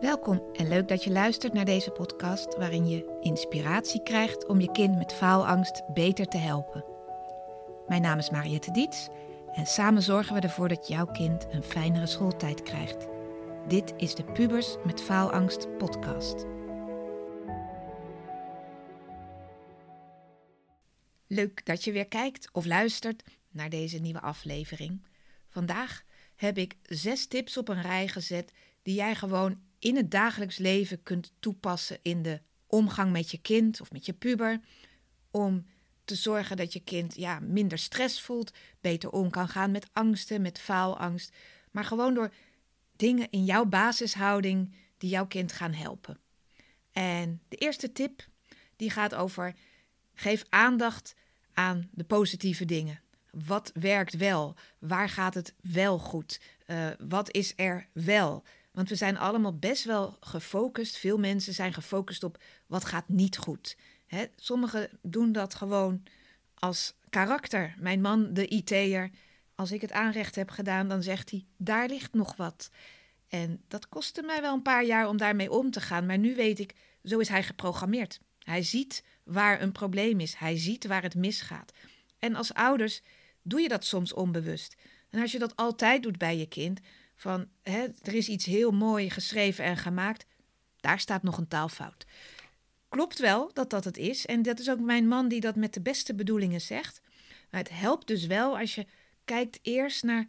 Welkom en leuk dat je luistert naar deze podcast waarin je inspiratie krijgt om je kind met faalangst beter te helpen. Mijn naam is Mariette Diets en samen zorgen we ervoor dat jouw kind een fijnere schooltijd krijgt. Dit is de Pubers met Faalangst podcast. Leuk dat je weer kijkt of luistert naar deze nieuwe aflevering. Vandaag heb ik zes tips op een rij gezet die jij gewoon in het dagelijks leven kunt toepassen in de omgang met je kind of met je puber. Om te zorgen dat je kind ja, minder stress voelt, beter om kan gaan met angsten, met faalangst. Maar gewoon door dingen in jouw basishouding die jouw kind gaan helpen. En de eerste tip die gaat over geef aandacht aan de positieve dingen. Wat werkt wel? Waar gaat het wel goed? Uh, wat is er wel? Want we zijn allemaal best wel gefocust. Veel mensen zijn gefocust op wat gaat niet goed. Hè? Sommigen doen dat gewoon als karakter. Mijn man, de IT'er, als ik het aanrecht heb gedaan, dan zegt hij: daar ligt nog wat. En dat kostte mij wel een paar jaar om daarmee om te gaan. Maar nu weet ik, zo is hij geprogrammeerd. Hij ziet waar een probleem is. Hij ziet waar het misgaat. En als ouders doe je dat soms onbewust. En als je dat altijd doet bij je kind, van hè, er is iets heel mooi geschreven en gemaakt, daar staat nog een taalfout. Klopt wel dat dat het is. En dat is ook mijn man die dat met de beste bedoelingen zegt. Maar het helpt dus wel als je kijkt eerst naar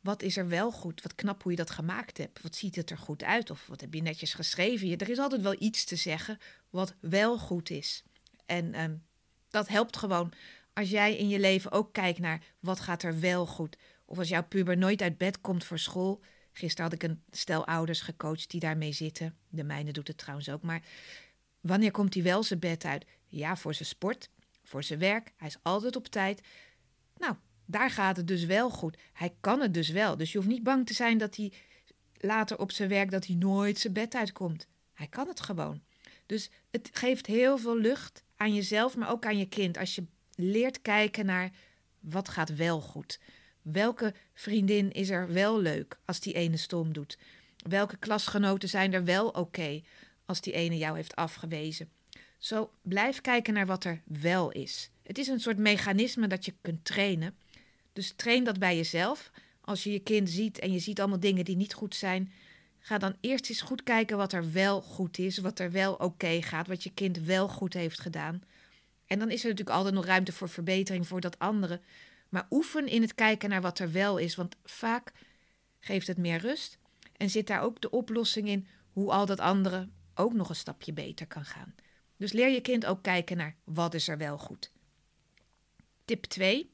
wat is er wel goed? Wat knap hoe je dat gemaakt hebt. Wat ziet het er goed uit? Of wat heb je netjes geschreven? Er is altijd wel iets te zeggen wat wel goed is. En um, dat helpt gewoon als jij in je leven ook kijkt naar wat gaat er wel goed. Of als jouw puber nooit uit bed komt voor school. Gisteren had ik een stel ouders gecoacht die daarmee zitten. De mijne doet het trouwens ook. Maar wanneer komt hij wel zijn bed uit? Ja, voor zijn sport, voor zijn werk. Hij is altijd op tijd. Nou, daar gaat het dus wel goed. Hij kan het dus wel. Dus je hoeft niet bang te zijn dat hij later op zijn werk dat hij nooit zijn bed uitkomt. Hij kan het gewoon. Dus het geeft heel veel lucht aan jezelf, maar ook aan je kind. Als je leert kijken naar wat gaat wel goed. Welke vriendin is er wel leuk als die ene stom doet? Welke klasgenoten zijn er wel oké als die ene jou heeft afgewezen? Zo blijf kijken naar wat er wel is. Het is een soort mechanisme dat je kunt trainen. Dus train dat bij jezelf. Als je je kind ziet en je ziet allemaal dingen die niet goed zijn, ga dan eerst eens goed kijken wat er wel goed is, wat er wel oké gaat, wat je kind wel goed heeft gedaan. En dan is er natuurlijk altijd nog ruimte voor verbetering voor dat andere. Maar oefen in het kijken naar wat er wel is, want vaak geeft het meer rust. En zit daar ook de oplossing in hoe al dat andere ook nog een stapje beter kan gaan. Dus leer je kind ook kijken naar wat is er wel goed. Tip 2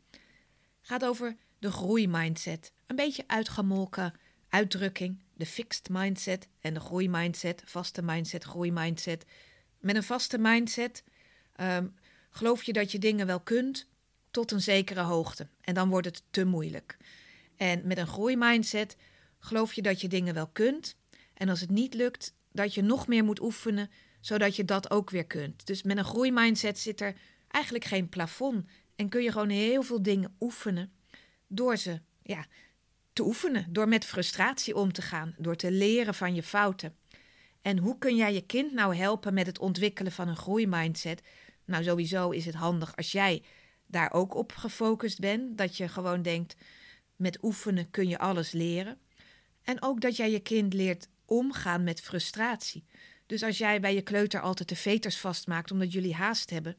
gaat over de groeimindset. Een beetje uitgemolken uitdrukking. De fixed mindset en de groeimindset, vaste mindset, groeimindset. Met een vaste mindset um, geloof je dat je dingen wel kunt tot een zekere hoogte. En dan wordt het te moeilijk. En met een groeimindset geloof je dat je dingen wel kunt. En als het niet lukt, dat je nog meer moet oefenen, zodat je dat ook weer kunt. Dus met een groeimindset zit er eigenlijk geen plafond. En kun je gewoon heel veel dingen oefenen door ze ja, te oefenen. Door met frustratie om te gaan. Door te leren van je fouten. En hoe kun jij je kind nou helpen met het ontwikkelen van een groeimindset? Nou, sowieso is het handig als jij daar ook op gefocust bent. Dat je gewoon denkt, met oefenen kun je alles leren. En ook dat jij je kind leert omgaan met frustratie. Dus als jij bij je kleuter altijd de veters vastmaakt omdat jullie haast hebben,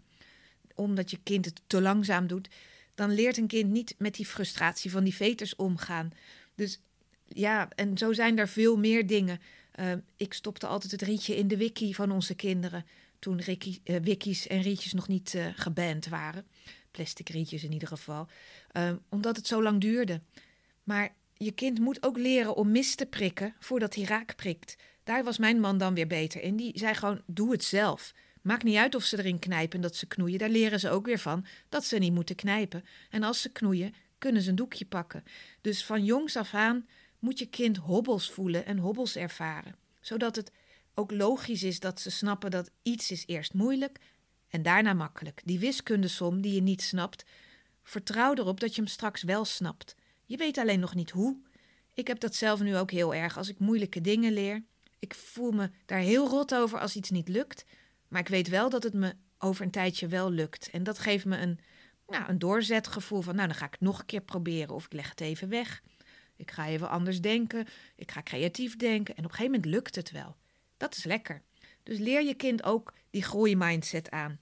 omdat je kind het te langzaam doet, dan leert een kind niet met die frustratie van die veters omgaan. Dus ja, en zo zijn er veel meer dingen. Uh, ik stopte altijd het rietje in de wiki van onze kinderen toen Ricky, uh, wikis en rietjes nog niet uh, geband waren plastic rietjes in ieder geval, um, omdat het zo lang duurde. Maar je kind moet ook leren om mis te prikken voordat hij raak prikt. Daar was mijn man dan weer beter in. Die zei gewoon: doe het zelf. Maakt niet uit of ze erin knijpen en dat ze knoeien. Daar leren ze ook weer van dat ze niet moeten knijpen. En als ze knoeien, kunnen ze een doekje pakken. Dus van jongs af aan moet je kind hobbels voelen en hobbels ervaren. Zodat het ook logisch is dat ze snappen dat iets is eerst moeilijk en daarna makkelijk. Die wiskundesom die je niet snapt, vertrouw erop dat je hem straks wel snapt. Je weet alleen nog niet hoe. Ik heb dat zelf nu ook heel erg als ik moeilijke dingen leer. Ik voel me daar heel rot over als iets niet lukt. Maar ik weet wel dat het me over een tijdje wel lukt. En dat geeft me een, nou, een doorzetgevoel van, nou, dan ga ik het nog een keer proberen. Of ik leg het even weg. Ik ga even anders denken. Ik ga creatief denken. En op een gegeven moment lukt het wel. Dat is lekker. Dus leer je kind ook die groeimindset aan.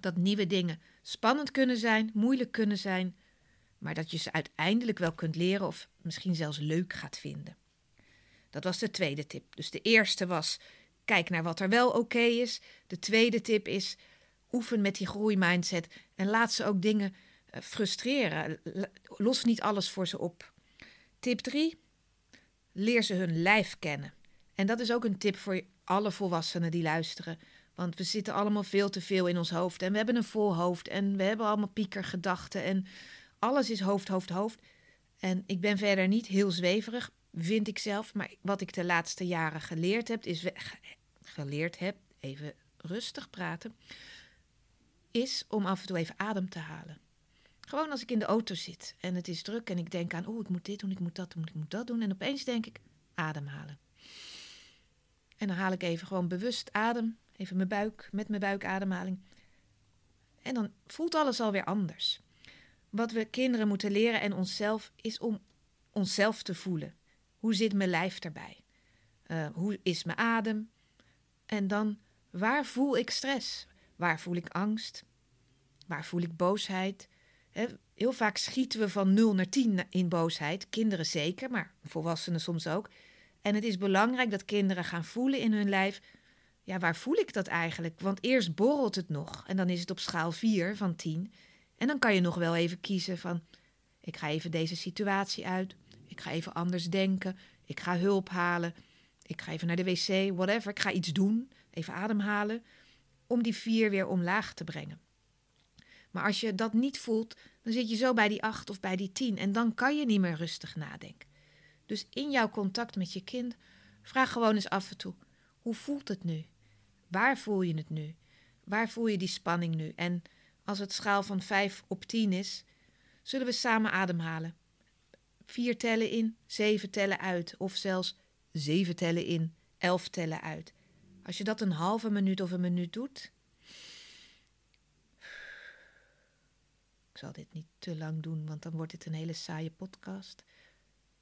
Dat nieuwe dingen spannend kunnen zijn, moeilijk kunnen zijn, maar dat je ze uiteindelijk wel kunt leren of misschien zelfs leuk gaat vinden. Dat was de tweede tip. Dus de eerste was: kijk naar wat er wel oké is. De tweede tip is: oefen met die groeimindset en laat ze ook dingen uh, frustreren. Los niet alles voor ze op. Tip 3: leer ze hun lijf kennen. En dat is ook een tip voor alle volwassenen die luisteren. Want we zitten allemaal veel te veel in ons hoofd. En we hebben een vol hoofd. En we hebben allemaal piekergedachten. En alles is hoofd, hoofd, hoofd. En ik ben verder niet heel zweverig, vind ik zelf. Maar wat ik de laatste jaren geleerd heb, is. Geleerd heb, even rustig praten. Is om af en toe even adem te halen. Gewoon als ik in de auto zit en het is druk en ik denk aan, oh, ik moet dit doen, ik moet dat doen, ik moet dat doen. En opeens denk ik, ademhalen. En dan haal ik even gewoon bewust adem, even mijn buik, met mijn buikademhaling. En dan voelt alles alweer anders. Wat we kinderen moeten leren en onszelf is om onszelf te voelen. Hoe zit mijn lijf erbij? Uh, hoe is mijn adem? En dan, waar voel ik stress? Waar voel ik angst? Waar voel ik boosheid? heel vaak schieten we van 0 naar 10 in boosheid. Kinderen zeker, maar volwassenen soms ook. En het is belangrijk dat kinderen gaan voelen in hun lijf. Ja, waar voel ik dat eigenlijk? Want eerst borrelt het nog en dan is het op schaal 4 van 10. En dan kan je nog wel even kiezen van: ik ga even deze situatie uit. Ik ga even anders denken. Ik ga hulp halen. Ik ga even naar de wc, whatever. Ik ga iets doen. Even ademhalen. Om die 4 weer omlaag te brengen. Maar als je dat niet voelt, dan zit je zo bij die 8 of bij die 10. En dan kan je niet meer rustig nadenken. Dus in jouw contact met je kind, vraag gewoon eens af en toe: hoe voelt het nu? Waar voel je het nu? Waar voel je die spanning nu? En als het schaal van 5 op 10 is, zullen we samen ademhalen. Vier tellen in, zeven tellen uit, of zelfs zeven tellen in, elf tellen uit. Als je dat een halve minuut of een minuut doet. Ik zal dit niet te lang doen, want dan wordt dit een hele saaie podcast.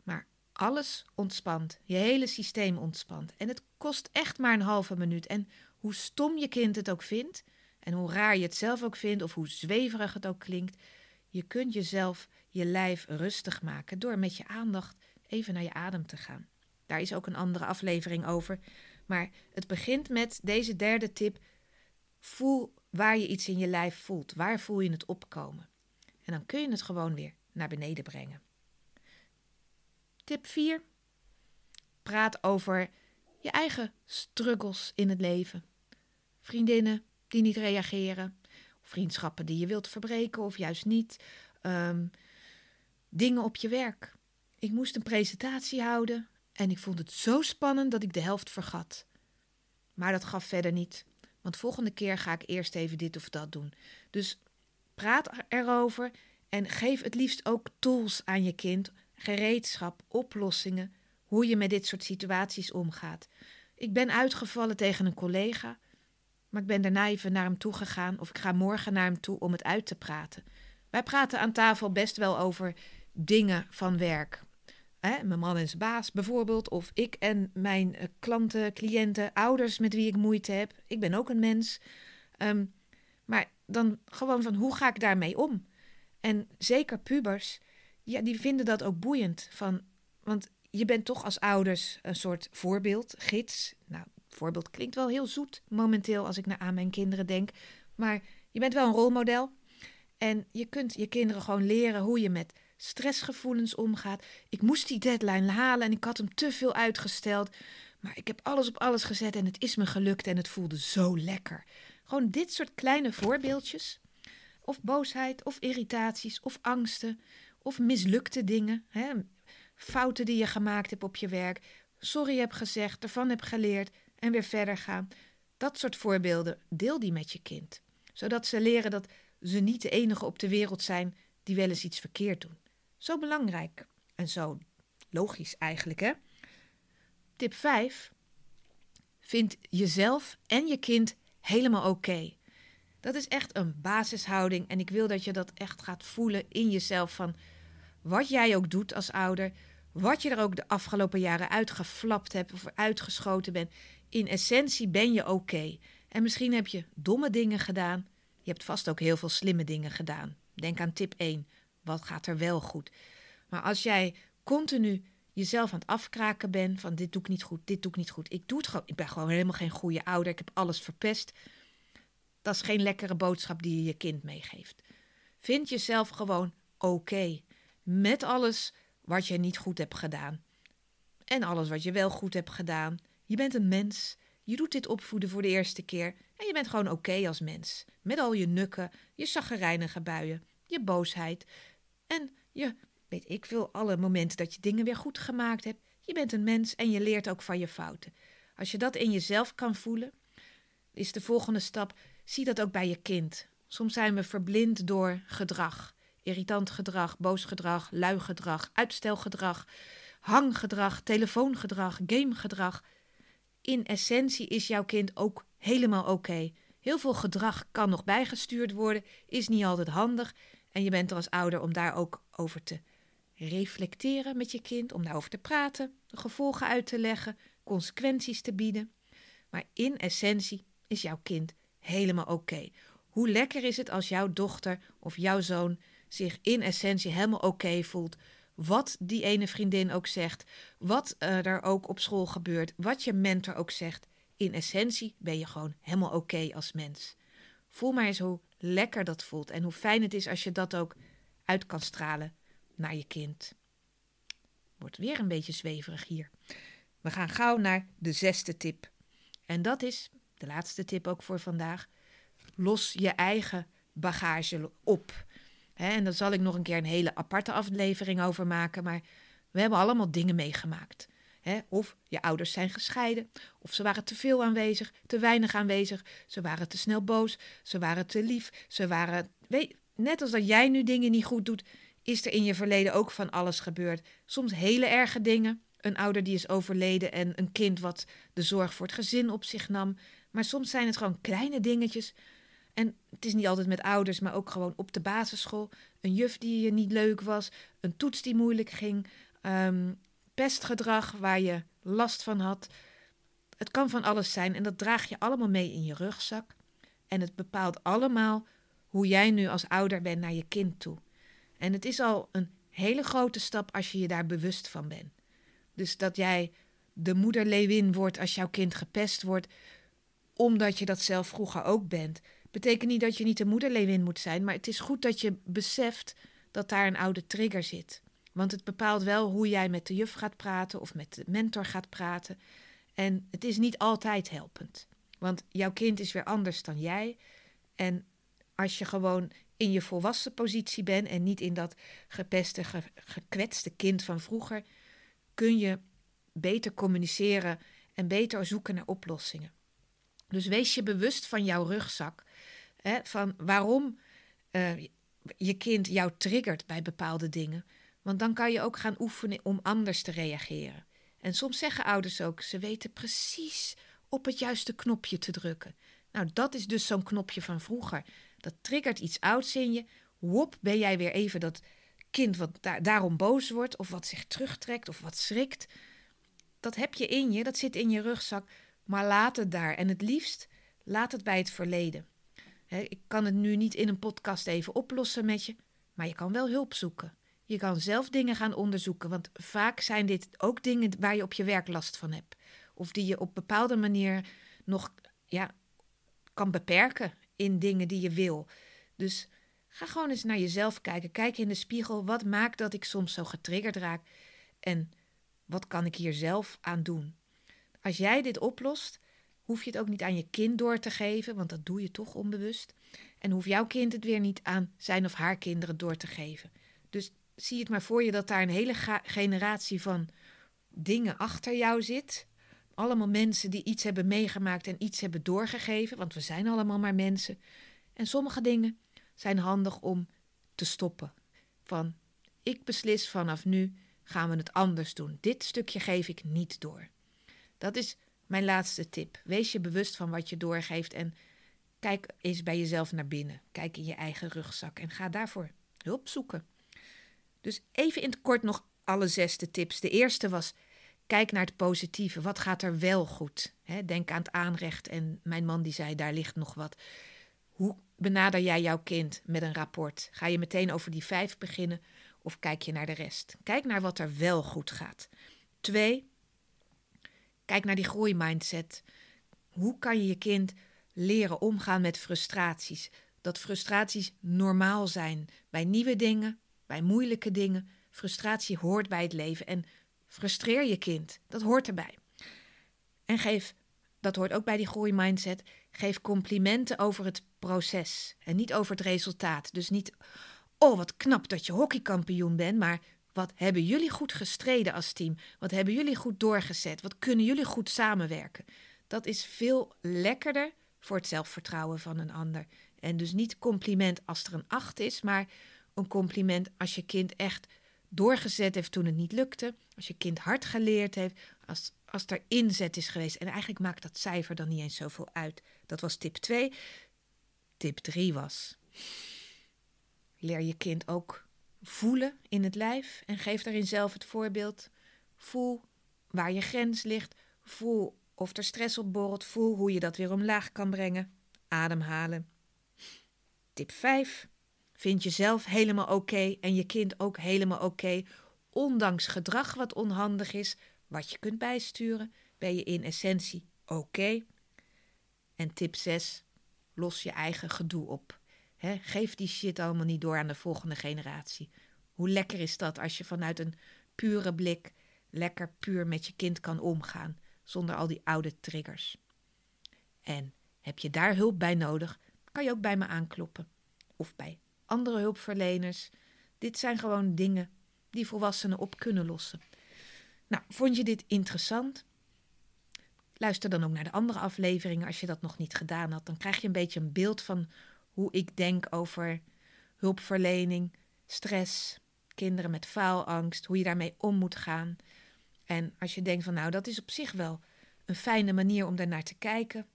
Maar alles ontspant. Je hele systeem ontspant. En het kost echt maar een halve minuut. En hoe stom je kind het ook vindt, en hoe raar je het zelf ook vindt, of hoe zweverig het ook klinkt, je kunt jezelf, je lijf rustig maken door met je aandacht even naar je adem te gaan. Daar is ook een andere aflevering over. Maar het begint met deze derde tip. Voel waar je iets in je lijf voelt. Waar voel je het opkomen? En dan kun je het gewoon weer naar beneden brengen. Tip 4. Praat over je eigen struggles in het leven. Vriendinnen die niet reageren. Vriendschappen die je wilt verbreken of juist niet. Ehm, dingen op je werk. Ik moest een presentatie houden en ik vond het zo spannend dat ik de helft vergat. Maar dat gaf verder niet, want volgende keer ga ik eerst even dit of dat doen. Dus praat erover en geef het liefst ook tools aan je kind gereedschap, oplossingen, hoe je met dit soort situaties omgaat. Ik ben uitgevallen tegen een collega, maar ik ben daarna even naar hem toe gegaan of ik ga morgen naar hem toe om het uit te praten. Wij praten aan tafel best wel over dingen van werk. Hè, mijn man en zijn baas bijvoorbeeld, of ik en mijn eh, klanten, cliënten, ouders met wie ik moeite heb. Ik ben ook een mens. Ehm, maar dan gewoon van hoe ga ik daarmee om? En zeker pubers, ja, die vinden dat ook boeiend. Van, want je bent toch als ouders een soort voorbeeld, gids. Nou, voorbeeld klinkt wel heel zoet momenteel als ik naar aan mijn kinderen denk. Maar je bent wel een rolmodel. En je kunt je kinderen gewoon leren hoe je met stressgevoelens omgaat. Ik moest die deadline halen en ik had hem te veel uitgesteld. Maar ik heb alles op alles gezet en het is me gelukt en het voelde zo lekker. Gewoon dit soort kleine voorbeeldjes. Of boosheid, of irritaties, of angsten of mislukte dingen, hè? fouten die je gemaakt hebt op je werk, sorry hebt gezegd, ervan hebt geleerd en weer verder gaan. Dat soort voorbeelden, deel die met je kind, zodat ze leren dat ze niet de enige op de wereld zijn die wel eens iets verkeerd doen. Zo belangrijk en zo logisch eigenlijk, hè? Tip 5. Vind jezelf en je kind helemaal oké. Dat is echt een basishouding en ik wil dat je dat echt gaat voelen in jezelf van wat jij ook doet als ouder, wat je er ook de afgelopen jaren uitgeflapt hebt of uitgeschoten bent. In essentie ben je oké. En misschien heb je domme dingen gedaan. Je hebt vast ook heel veel slimme dingen gedaan. Denk aan tip 1. Wat gaat er wel goed? Maar als jij continu jezelf aan het afkraken bent van dit doe ik niet goed, dit doe ik niet goed. Ik doe het gewoon. Ik ben gewoon helemaal geen goede ouder. Ik heb alles verpest. Dat is geen lekkere boodschap die je je kind meegeeft. Vind jezelf gewoon oké met alles wat je niet goed hebt gedaan. En alles wat je wel goed hebt gedaan. Je bent een mens. Je doet dit opvoeden voor de eerste keer. En je bent gewoon oké als mens. Met al je nukken, je zaggerijnige buien, je boosheid. En je, weet ik veel, alle momenten dat je dingen weer goed gemaakt hebt. Je bent een mens en je leert ook van je fouten. Als je dat in jezelf kan voelen, is de volgende stap: zie dat ook bij je kind. Soms zijn we verblind door gedrag irritant gedrag, boos gedrag, lui gedrag, uitstelgedrag, hanggedrag, telefoongedrag, gamegedrag. In essentie is jouw kind ook helemaal oké. Heel veel gedrag kan nog bijgestuurd worden, is niet altijd handig. En je bent er als ouder om daar ook over te reflecteren met je kind, om daarover te praten, de gevolgen uit te leggen, consequenties te bieden. Maar in essentie is jouw kind helemaal oké. Hoe lekker is het als jouw dochter of jouw zoon zich in essentie helemaal oké voelt. Wat die ene vriendin ook zegt, wat uh, er ook op school gebeurt, wat je mentor ook zegt. In essentie ben je gewoon helemaal oké als mens. Voel maar eens hoe lekker dat voelt en hoe fijn het is als je dat ook uit kan stralen naar je kind. Wordt weer een beetje zweverig hier. We gaan gauw naar de zesde tip. En dat is, de laatste tip ook voor vandaag, los je eigen bagage op en daar zal ik nog een keer een hele aparte aflevering over maken. Maar we hebben allemaal dingen meegemaakt. of je ouders zijn gescheiden, of ze waren te veel aanwezig, te weinig aanwezig, ze waren te snel boos, ze waren te lief, ze waren. Net als dat jij nu dingen niet goed doet, is er in je verleden ook van alles gebeurd. Soms hele erge dingen. Een ouder die is overleden en een kind wat de zorg voor het gezin op zich nam. Maar soms zijn het gewoon kleine dingetjes en het is niet altijd met ouders, maar ook gewoon op de basisschool. Een juf die je niet leuk was, een toets die moeilijk ging, um, pestgedrag waar je last van had. Het kan van alles zijn en dat draag je allemaal mee in je rugzak. En het bepaalt allemaal hoe jij nu als ouder bent naar je kind toe. En het is al een hele grote stap als je je daar bewust van bent. Dus dat jij de moeder leeuwin wordt als jouw kind gepest wordt, omdat je dat zelf vroeger ook bent. Betekent niet dat je niet de moederleeuwin moet zijn, maar het is goed dat je beseft dat daar een oude trigger zit. Want het bepaalt wel hoe jij met de juf gaat praten of met de mentor gaat praten. En het is niet altijd helpend. Want jouw kind is weer anders dan jij. En als je gewoon in je volwassen positie bent en niet in dat gepeste, gekwetste kind van vroeger, kun je beter communiceren en beter zoeken naar oplossingen. Dus wees je bewust van jouw rugzak Van waarom uh, je kind jou triggert bij bepaalde dingen. Want dan kan je ook gaan oefenen om anders te reageren. En soms zeggen ouders ook, ze weten precies op het juiste knopje te drukken. Nou, dat is dus zo'n knopje van vroeger. Dat triggert iets ouds in je. Wop, ben jij weer even dat kind wat daarom boos wordt, of wat zich terugtrekt, of wat schrikt. Dat heb je in je, dat zit in je rugzak. Maar laat het daar. En het liefst laat het bij het verleden ik kan het nu niet in een podcast even oplossen met je, maar je kan wel hulp zoeken. Je kan zelf dingen gaan onderzoeken, want vaak zijn dit ook dingen waar je op je werk last van hebt. Of die je op bepaalde manier nog ja, kan beperken in dingen die je wil. Dus ga gewoon eens naar jezelf kijken. Kijk in de spiegel. Wat maakt dat ik soms zo getriggerd raak? En wat kan ik hier zelf aan doen? Als jij dit oplost, hoef je het ook niet aan je kind door te geven, want dat doe je toch onbewust. En hoeft jouw kind het weer niet aan zijn of haar kinderen door te geven. Dus zie het maar voor je dat daar een hele generatie van dingen achter jou zit. Allemaal mensen die iets hebben meegemaakt en iets hebben doorgegeven, want we zijn allemaal maar mensen. En sommige dingen zijn handig om te stoppen. Van ik beslis vanaf nu gaan we het anders doen. Dit stukje geef ik niet door. Dat is mijn laatste tip. Wees je bewust van wat je doorgeeft en kijk eens bij jezelf naar binnen. Kijk in je eigen rugzak en ga daarvoor hulp zoeken. Dus even in het kort nog alle zesde tips. De eerste was: kijk naar het positieve. Wat gaat er wel goed? denk aan het aanrecht. En mijn man die zei: daar ligt nog wat. Hoe benader jij jouw kind met een rapport? Ga je meteen over die vijf beginnen of kijk je naar de rest? Kijk naar wat er wel goed gaat. Twee, kijk naar die groeimindset. Hoe kan je je kind leren omgaan met frustraties? Dat frustraties normaal zijn bij nieuwe dingen, bij moeilijke dingen. Frustratie hoort bij het leven en frustreer je kind. Dat hoort erbij. En geef, dat hoort ook bij die groeimindset, geef complimenten over het proces en niet over het resultaat. Dus niet, oh wat knap dat je hockeykampioen bent, maar wat hebben jullie goed gestreden als team? Wat hebben jullie goed doorgezet? Wat kunnen jullie goed samenwerken? Dat is veel lekkerder voor het zelfvertrouwen van een ander. En dus niet compliment als er een acht is, maar een compliment als je kind echt doorgezet heeft toen het niet lukte. Als je kind hard geleerd heeft. Als, als er inzet is geweest. En eigenlijk maakt dat cijfer dan niet eens zoveel uit. Dat was tip 2. Tip 3 was. Leer je kind ook voelen in het lijf en geef daarin zelf het voorbeeld. Voel waar je grens ligt. Voel of er stress op borrelt. Voel hoe je dat weer omlaag kan brengen. Ademhalen. Tip 5. Vind jezelf helemaal oké en je kind ook helemaal oké. Ondanks gedrag wat onhandig is, wat je kunt bijsturen, ben je in essentie oké. En tip 6. Los je eigen gedoe op. geef die shit allemaal niet door aan de volgende generatie. Hoe lekker is dat als je vanuit een pure blik lekker puur met je kind kan omgaan, zonder al die oude triggers. En heb je daar hulp bij nodig, kan je ook bij me aankloppen. Of bij andere hulpverleners. Dit zijn gewoon dingen die volwassenen op kunnen lossen. Nou, vond je dit interessant? Luister dan ook naar de andere afleveringen als je dat nog niet gedaan had. Dan krijg je een beetje een beeld van hoe ik denk over hulpverlening, stress, kinderen met faalangst, hoe je daarmee om moet gaan. En als je denkt van nou, dat is op zich wel een fijne manier om daarnaar te kijken,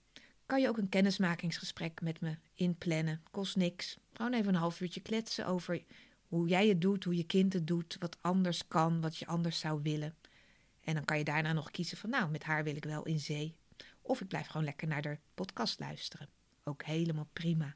kan je ook een kennismakingsgesprek met me inplannen. Kost niks. Gewoon even een half uurtje kletsen over hoe jij het doet, hoe je kind het doet, wat anders kan, wat je anders zou willen. En dan kan je daarna nog kiezen van nou, met haar wil ik wel in zee. Of ik blijf gewoon lekker naar de podcast luisteren. Ook helemaal prima.